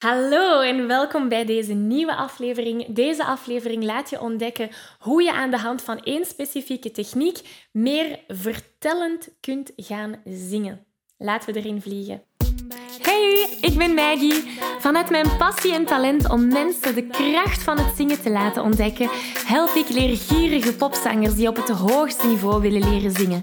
Hallo en welkom bij deze nieuwe aflevering. Deze aflevering laat je ontdekken hoe je aan de hand van één specifieke techniek meer vertellend kunt gaan zingen. Laten we erin vliegen. Hey, ik ben Maggie. Vanuit mijn passie en talent om mensen de kracht van het zingen te laten ontdekken, help ik leergierige popzangers die op het hoogste niveau willen leren zingen.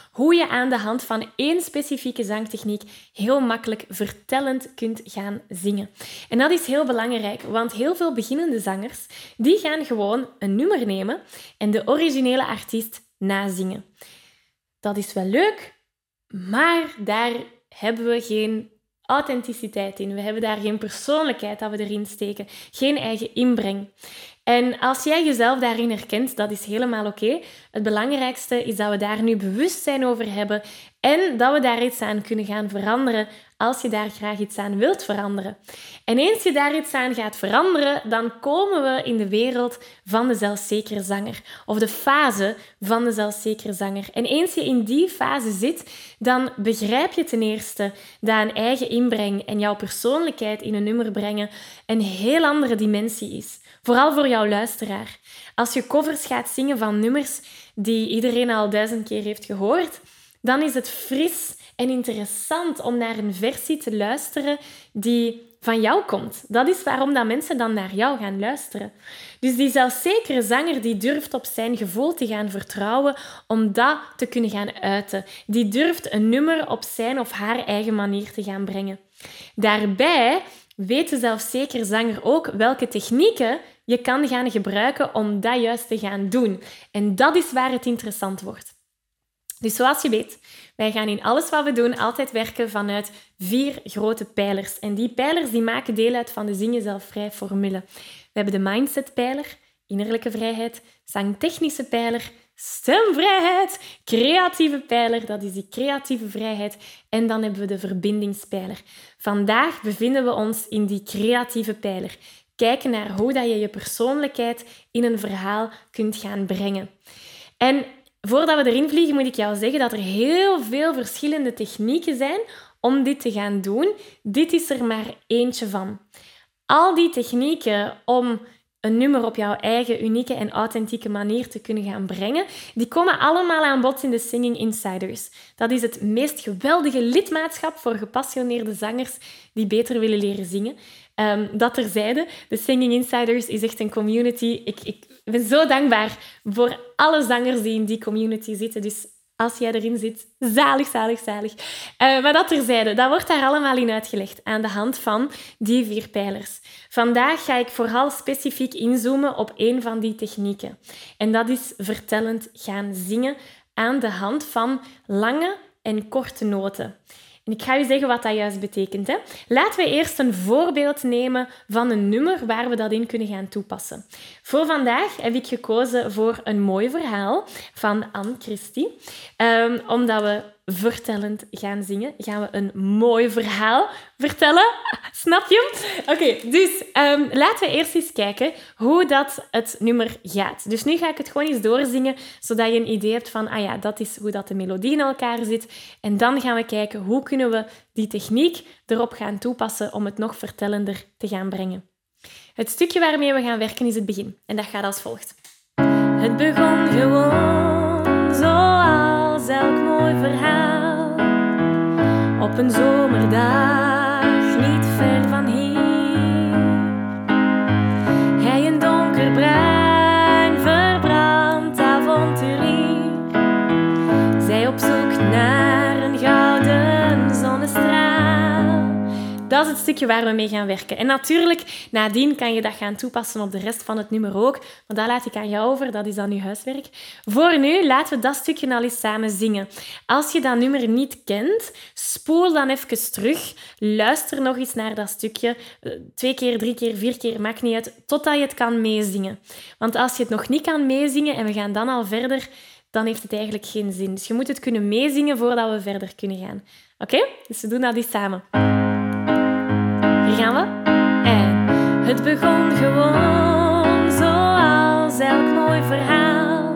hoe je aan de hand van één specifieke zangtechniek heel makkelijk vertellend kunt gaan zingen. En dat is heel belangrijk, want heel veel beginnende zangers die gaan gewoon een nummer nemen en de originele artiest nazingen. Dat is wel leuk, maar daar hebben we geen authenticiteit in. We hebben daar geen persoonlijkheid dat we erin steken, geen eigen inbreng. En als jij jezelf daarin herkent, dat is helemaal oké. Het belangrijkste is dat we daar nu bewustzijn over hebben en dat we daar iets aan kunnen gaan veranderen als je daar graag iets aan wilt veranderen. En eens je daar iets aan gaat veranderen, dan komen we in de wereld van de zelfzekere zanger of de fase van de zelfzekere zanger. En eens je in die fase zit, dan begrijp je ten eerste dat een eigen inbreng en jouw persoonlijkheid in een nummer brengen een heel andere dimensie is. Vooral voor jouw luisteraar. Als je covers gaat zingen van nummers die iedereen al duizend keer heeft gehoord, dan is het fris en interessant om naar een versie te luisteren die van jou komt. Dat is waarom dat mensen dan naar jou gaan luisteren. Dus die zelfzekere zanger die durft op zijn gevoel te gaan vertrouwen om dat te kunnen gaan uiten. Die durft een nummer op zijn of haar eigen manier te gaan brengen. Daarbij weet de zelfzekere zanger ook welke technieken je kan gaan gebruiken om dat juist te gaan doen. En dat is waar het interessant wordt. Dus zoals je weet, wij gaan in alles wat we doen altijd werken vanuit vier grote pijlers. En die pijlers die maken deel uit van de Zingen Zelfvrij formule. We hebben de mindset-pijler, innerlijke vrijheid, zangtechnische pijler, stemvrijheid, creatieve pijler, dat is die creatieve vrijheid. En dan hebben we de verbindingspijler. Vandaag bevinden we ons in die creatieve pijler. Kijken naar hoe dat je je persoonlijkheid in een verhaal kunt gaan brengen. En voordat we erin vliegen, moet ik jou zeggen dat er heel veel verschillende technieken zijn om dit te gaan doen. Dit is er maar eentje van. Al die technieken om een nummer op jouw eigen unieke en authentieke manier te kunnen gaan brengen, die komen allemaal aan bod in de Singing Insiders. Dat is het meest geweldige lidmaatschap voor gepassioneerde zangers die beter willen leren zingen. Um, dat terzijde, de Singing Insiders is echt een community. Ik, ik ben zo dankbaar voor alle zangers die in die community zitten. Dus als jij erin zit. Zalig, zalig, zalig. Uh, maar dat terzijde, dat wordt daar allemaal in uitgelegd aan de hand van die vier pijlers. Vandaag ga ik vooral specifiek inzoomen op één van die technieken. En dat is vertellend gaan zingen aan de hand van lange en korte noten. En ik ga je zeggen wat dat juist betekent. Hè. Laten we eerst een voorbeeld nemen van een nummer waar we dat in kunnen gaan toepassen. Voor vandaag heb ik gekozen voor een mooi verhaal van Anne Christie. Um, omdat we vertellend gaan zingen. Gaan we een mooi verhaal vertellen. Snap je? Oké, dus um, laten we eerst eens kijken hoe dat het nummer gaat. Dus nu ga ik het gewoon eens doorzingen, zodat je een idee hebt van, ah ja, dat is hoe dat de melodie in elkaar zit. En dan gaan we kijken hoe kunnen we die techniek erop gaan toepassen om het nog vertellender te gaan brengen. Het stukje waarmee we gaan werken is het begin. En dat gaat als volgt. Het begon gewoon zoals elk mooi verhaal. Op een zomerdag, niet ver van hier. Dat is het stukje waar we mee gaan werken. En natuurlijk, nadien kan je dat gaan toepassen op de rest van het nummer ook. Maar dat laat ik aan jou over, dat is dan je huiswerk. Voor nu, laten we dat stukje al eens samen zingen. Als je dat nummer niet kent, spoel dan even terug. Luister nog eens naar dat stukje. Eh, twee keer, drie keer, vier keer, maakt niet uit. Totdat je het kan meezingen. Want als je het nog niet kan meezingen en we gaan dan al verder, dan heeft het eigenlijk geen zin. Dus je moet het kunnen meezingen voordat we verder kunnen gaan. Oké? Dus we doen dat eens samen. En het begon gewoon zoals elk mooi verhaal.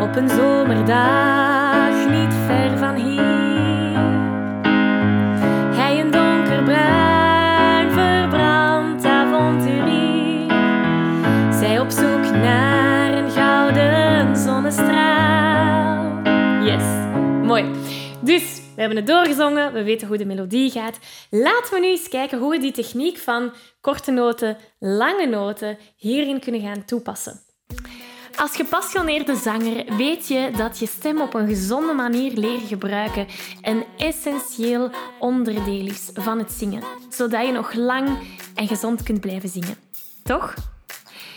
Op een zomerdag niet ver van hier. Hij een donkerbruin verbrand avonturier. Zij op zoek naar een gouden zonnestraal. Yes, mooi. Dus we hebben het doorgezongen, we weten hoe de melodie gaat. Laten we nu eens kijken hoe we die techniek van korte noten, lange noten hierin kunnen gaan toepassen. Als gepassioneerde zanger weet je dat je stem op een gezonde manier leren gebruiken een essentieel onderdeel is van het zingen, zodat je nog lang en gezond kunt blijven zingen. Toch?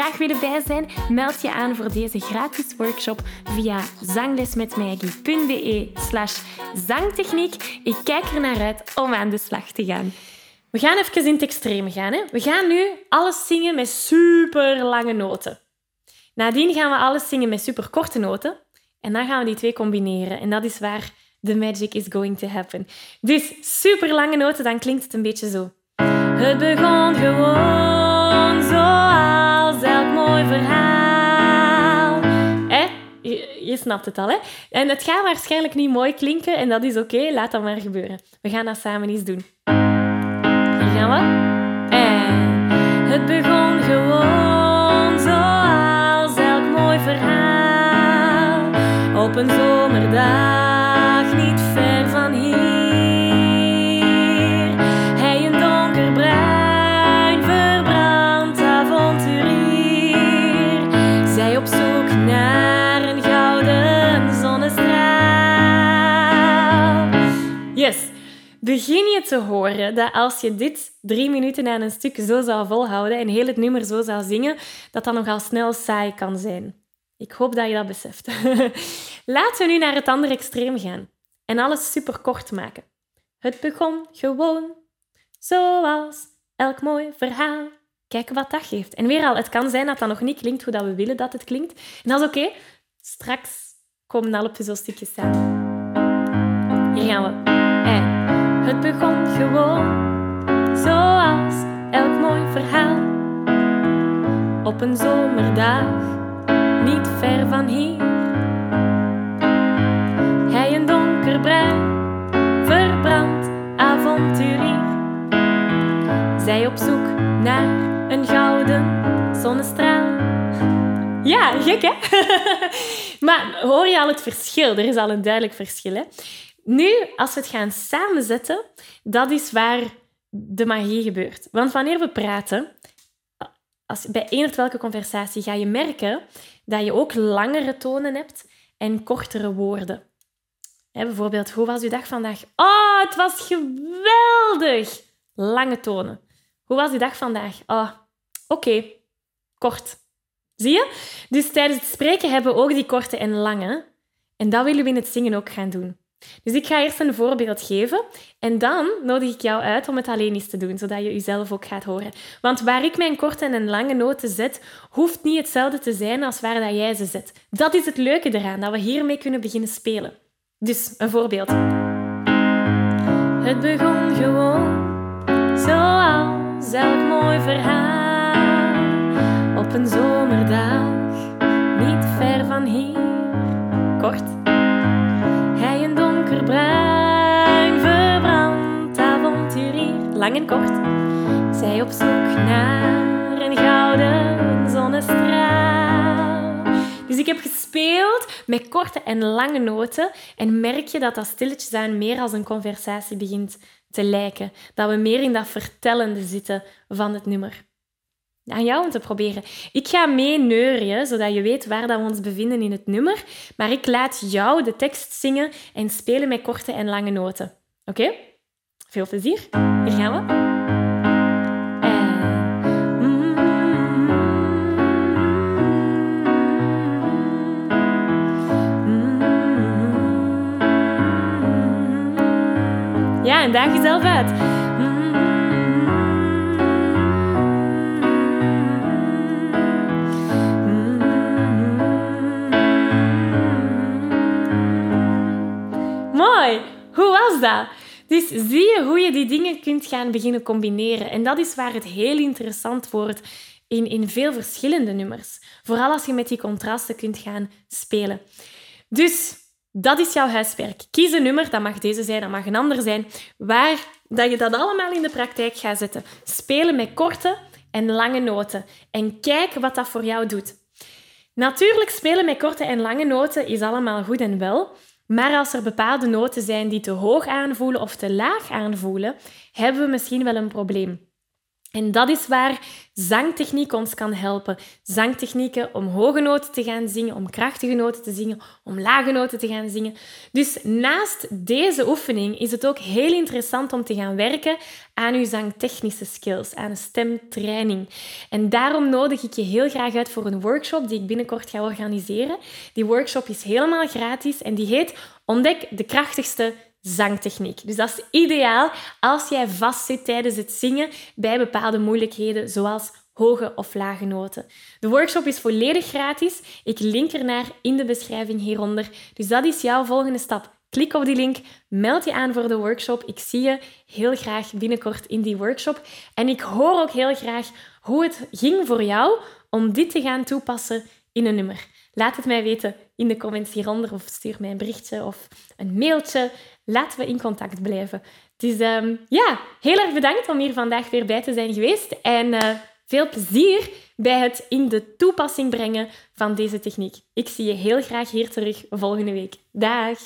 graag willen bij zijn, meld je aan voor deze gratis workshop via zanglesmetmaggie.be slash zangtechniek. Ik kijk er naar uit om aan de slag te gaan. We gaan even in het extreme gaan. Hè? We gaan nu alles zingen met super lange noten. Nadien gaan we alles zingen met super korte noten. En dan gaan we die twee combineren. En dat is waar the magic is going to happen. Dus super lange noten, dan klinkt het een beetje zo. Het begon gewoon verhaal. Je, je snapt het al, hè? En het gaat waarschijnlijk niet mooi klinken en dat is oké. Laat dat maar gebeuren. We gaan dat samen eens doen. Hier gaan we. En het begon gewoon zoals elk mooi verhaal. Op een zomerdag Begin je te horen dat als je dit drie minuten aan een stuk zo zou volhouden en heel het nummer zo zou zingen, dat dat nogal snel saai kan zijn. Ik hoop dat je dat beseft. Laten we nu naar het andere extreem gaan en alles super kort maken. Het begon gewoon zoals elk mooi verhaal. Kijken wat dat geeft. En weer al, het kan zijn dat dat nog niet klinkt hoe dat we willen dat het klinkt. En dat is oké. Straks komen alle puzzelstukjes samen. Hier gaan we. Het begon gewoon zoals elk mooi verhaal. Op een zomerdag, niet ver van hier. Hij een donkerbruin, verbrand avonturier. Zij op zoek naar een gouden zonnestraal. Ja, gek hè? maar hoor je al het verschil? Er is al een duidelijk verschil hè? Nu, als we het gaan samenzetten, dat is waar de magie gebeurt. Want wanneer we praten, als, bij of welke conversatie, ga je merken dat je ook langere tonen hebt en kortere woorden. Bijvoorbeeld, hoe was uw dag vandaag? Oh, het was geweldig! Lange tonen. Hoe was uw dag vandaag? Oh, oké. kort. Zie je? Dus tijdens het spreken hebben we ook die korte en lange. En dat willen we in het zingen ook gaan doen. Dus ik ga eerst een voorbeeld geven en dan nodig ik jou uit om het alleen eens te doen, zodat je jezelf ook gaat horen. Want waar ik mijn korte en lange noten zet, hoeft niet hetzelfde te zijn als waar dat jij ze zet. Dat is het leuke eraan, dat we hiermee kunnen beginnen spelen. Dus een voorbeeld. Het begon gewoon zoals elk mooi verhaal op een zomerdag, niet ver van hier. Kort bruin verbrand avonturier, lang en kort. Zij op zoek naar een gouden zonnestraal. Dus ik heb gespeeld met korte en lange noten en merk je dat dat stilletjes aan meer als een conversatie begint te lijken. Dat we meer in dat vertellende zitten van het nummer aan jou om te proberen. Ik ga mee neurien, zodat je weet waar dat we ons bevinden in het nummer. Maar ik laat jou de tekst zingen en spelen met korte en lange noten. Oké? Veel plezier. Hier gaan we. Ja, en daag jezelf uit. Hoe was dat? Dus zie je hoe je die dingen kunt gaan beginnen combineren. En dat is waar het heel interessant wordt in, in veel verschillende nummers. Vooral als je met die contrasten kunt gaan spelen. Dus dat is jouw huiswerk. Kies een nummer, dat mag deze zijn, dat mag een ander zijn, waar dat je dat allemaal in de praktijk gaat zetten. Spelen met korte en lange noten. En kijk wat dat voor jou doet. Natuurlijk, spelen met korte en lange noten is allemaal goed en wel. Maar als er bepaalde noten zijn die te hoog aanvoelen of te laag aanvoelen, hebben we misschien wel een probleem. En dat is waar zangtechniek ons kan helpen. Zangtechnieken om hoge noten te gaan zingen, om krachtige noten te zingen, om lage noten te gaan zingen. Dus naast deze oefening is het ook heel interessant om te gaan werken aan uw zangtechnische skills, aan stemtraining. En daarom nodig ik je heel graag uit voor een workshop die ik binnenkort ga organiseren. Die workshop is helemaal gratis en die heet Ontdek de krachtigste zangtechniek. Dus dat is ideaal als jij vastzit tijdens het zingen bij bepaalde moeilijkheden, zoals hoge of lage noten. De workshop is volledig gratis. Ik link ernaar in de beschrijving hieronder. Dus dat is jouw volgende stap. Klik op die link, meld je aan voor de workshop. Ik zie je heel graag binnenkort in die workshop. En ik hoor ook heel graag hoe het ging voor jou om dit te gaan toepassen in een nummer. Laat het mij weten in de comments hieronder of stuur mij een berichtje of een mailtje laten we in contact blijven. Dus um, ja, heel erg bedankt om hier vandaag weer bij te zijn geweest. En uh, veel plezier bij het in de toepassing brengen van deze techniek. Ik zie je heel graag hier terug volgende week. Dag!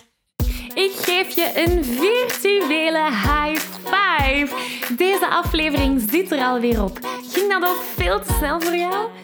Ik geef je een virtuele high five. Deze aflevering zit er alweer op. Ging dat ook veel te snel voor jou?